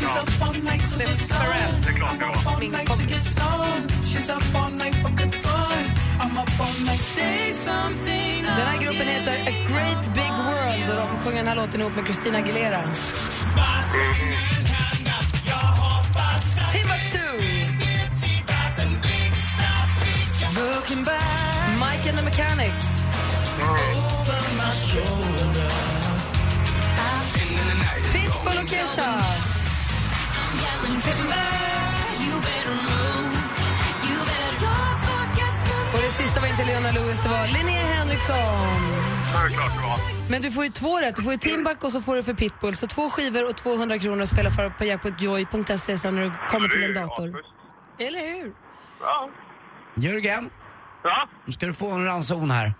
Det är klart det var. Min kompis. Den här gruppen heter A Great Big World och de sjunger den här låten ihop med Christina Aguilera. Timbuktu! Mike and the Mechanics. Pitbull och Kesha. Och det sista var inte Leona Lewis, det var Linnea Henriksson. Men du får ju två rätt. Du får ju Timbuk och så får du för Pitbull. Så två skivor och 200 kronor att spela för på jackpotjoy.se sen när du kommer till en dator. Eller hur? Ja. Jörgen, Ja, nu ska du få en ranson här.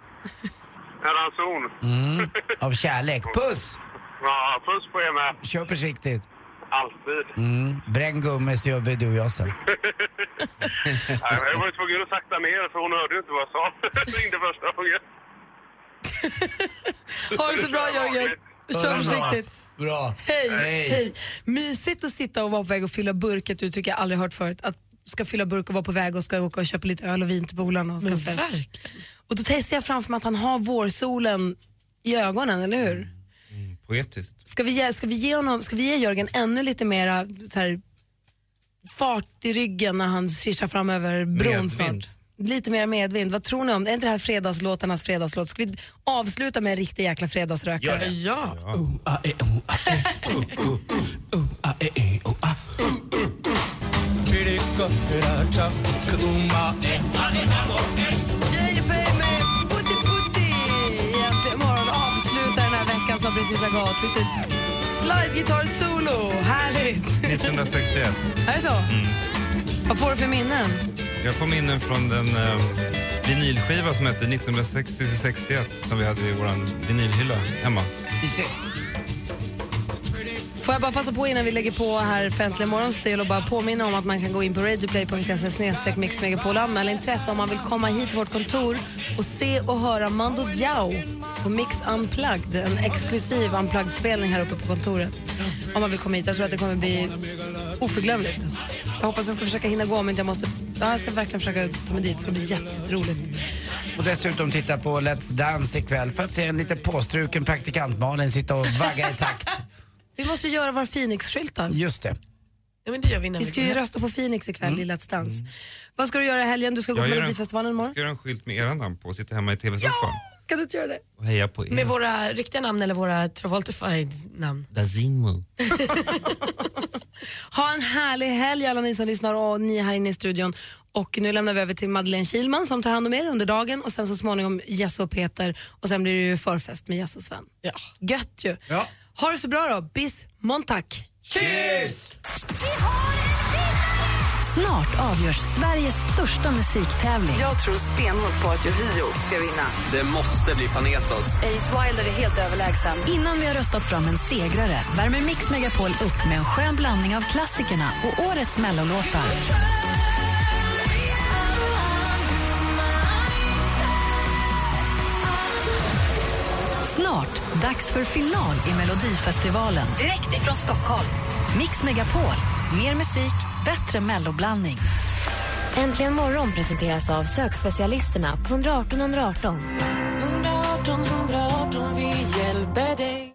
Ranson. Mm. Av kärlek. Puss! Ja, puss på er med. Kör försiktigt. Alltid. Mm. Bränn gummi så gör vi du och jag sen. Nej, jag var ju tvungen att sakta ner för hon hörde ju inte vad jag sa. Ringde första gången. Ha det så bra Jörgen. Kör försiktigt. Bra. Hej, hej. Mysigt att sitta och vara på väg att fylla burk. Ett uttryck jag aldrig hört förut. Att ska fylla burk och vara på väg och ska åka och köpa lite öl och vin till polarna och ska ha fest. Och då ser jag framför mig att han har vårsolen i ögonen, eller hur? Poetiskt. Ska vi, ge, ska, vi ge honom, ska vi ge Jörgen ännu lite mera så här, fart i ryggen när han svischar fram över bron Medvind. snart? Lite mer medvind. Vad tror ni om det? Är inte det här fredagslåtarnas fredagslåt? Ska vi avsluta med en riktig jäkla fredagsrökare? Gör det. Ja. Som precis har gått. Lite slide-gitarr-solo. Härligt! 1961. Är det så? Mm. Vad får du för minnen? Jag får minnen från den eh, vinylskiva som hette 1960-61 som vi hade i vår vinylhylla hemma. Får jag bara passa på innan vi lägger på här för Äntligen morgons del och bara påminna om att man kan gå in på radioplay.se snedstreck mixmegapol och anmäla intresse om man vill komma hit till vårt kontor och se och höra Mando Diao på Mix Unplugged, en exklusiv unplugged-spelning här uppe på kontoret. Om man vill komma hit. Jag tror att det kommer bli oförglömligt. Jag hoppas jag ska försöka hinna gå om inte jag måste. Ja, jag ska verkligen försöka ta mig dit. Det ska bli jätte- jätteroligt. Och dessutom titta på Let's Dance ikväll för att se en lite påstruken praktikant Malin sitta och vagga i takt. Vi måste göra våra Phoenix-skyltar. Just det. Ja, men det gör vi Vi ska ju rösta på Phoenix ikväll i Let's Dance. Vad ska du göra i helgen? Du ska gå på Melodifestivalen imorgon. Jag ska göra en skylt med era namn på och sitta hemma i tv-soffan Kan du inte göra det? och heja på er. Med våra riktiga namn eller våra Travoltified namn. Dazimo. Ha en härlig helg alla ni som lyssnar och ni här inne i studion. Och nu lämnar vi över till Madeleine Kilman som tar hand om er under dagen och sen så småningom Jesse och Peter och sen blir det ju förfest med Jesse och Sven. Ja. Gött ju. Ja. Ha det så bra då. Bis Montack. Cheers! Snart avgörs Sveriges största musiktävling. Jag tror stenhårt på att Yohio ska vinna. Det måste bli Panetos. Ace Wilder är helt överlägsen. Innan vi har röstat fram en segrare värmer Mix Megapol upp med en skön blandning av klassikerna och årets mellolåtar. Snart dags för final i Melodifestivalen. Direkt ifrån Stockholm. Mix Megapol. Mer musik, bättre melloblandning. Äntligen morgon presenteras av sökspecialisterna på 118 118. 118 118, vi hjälper dig.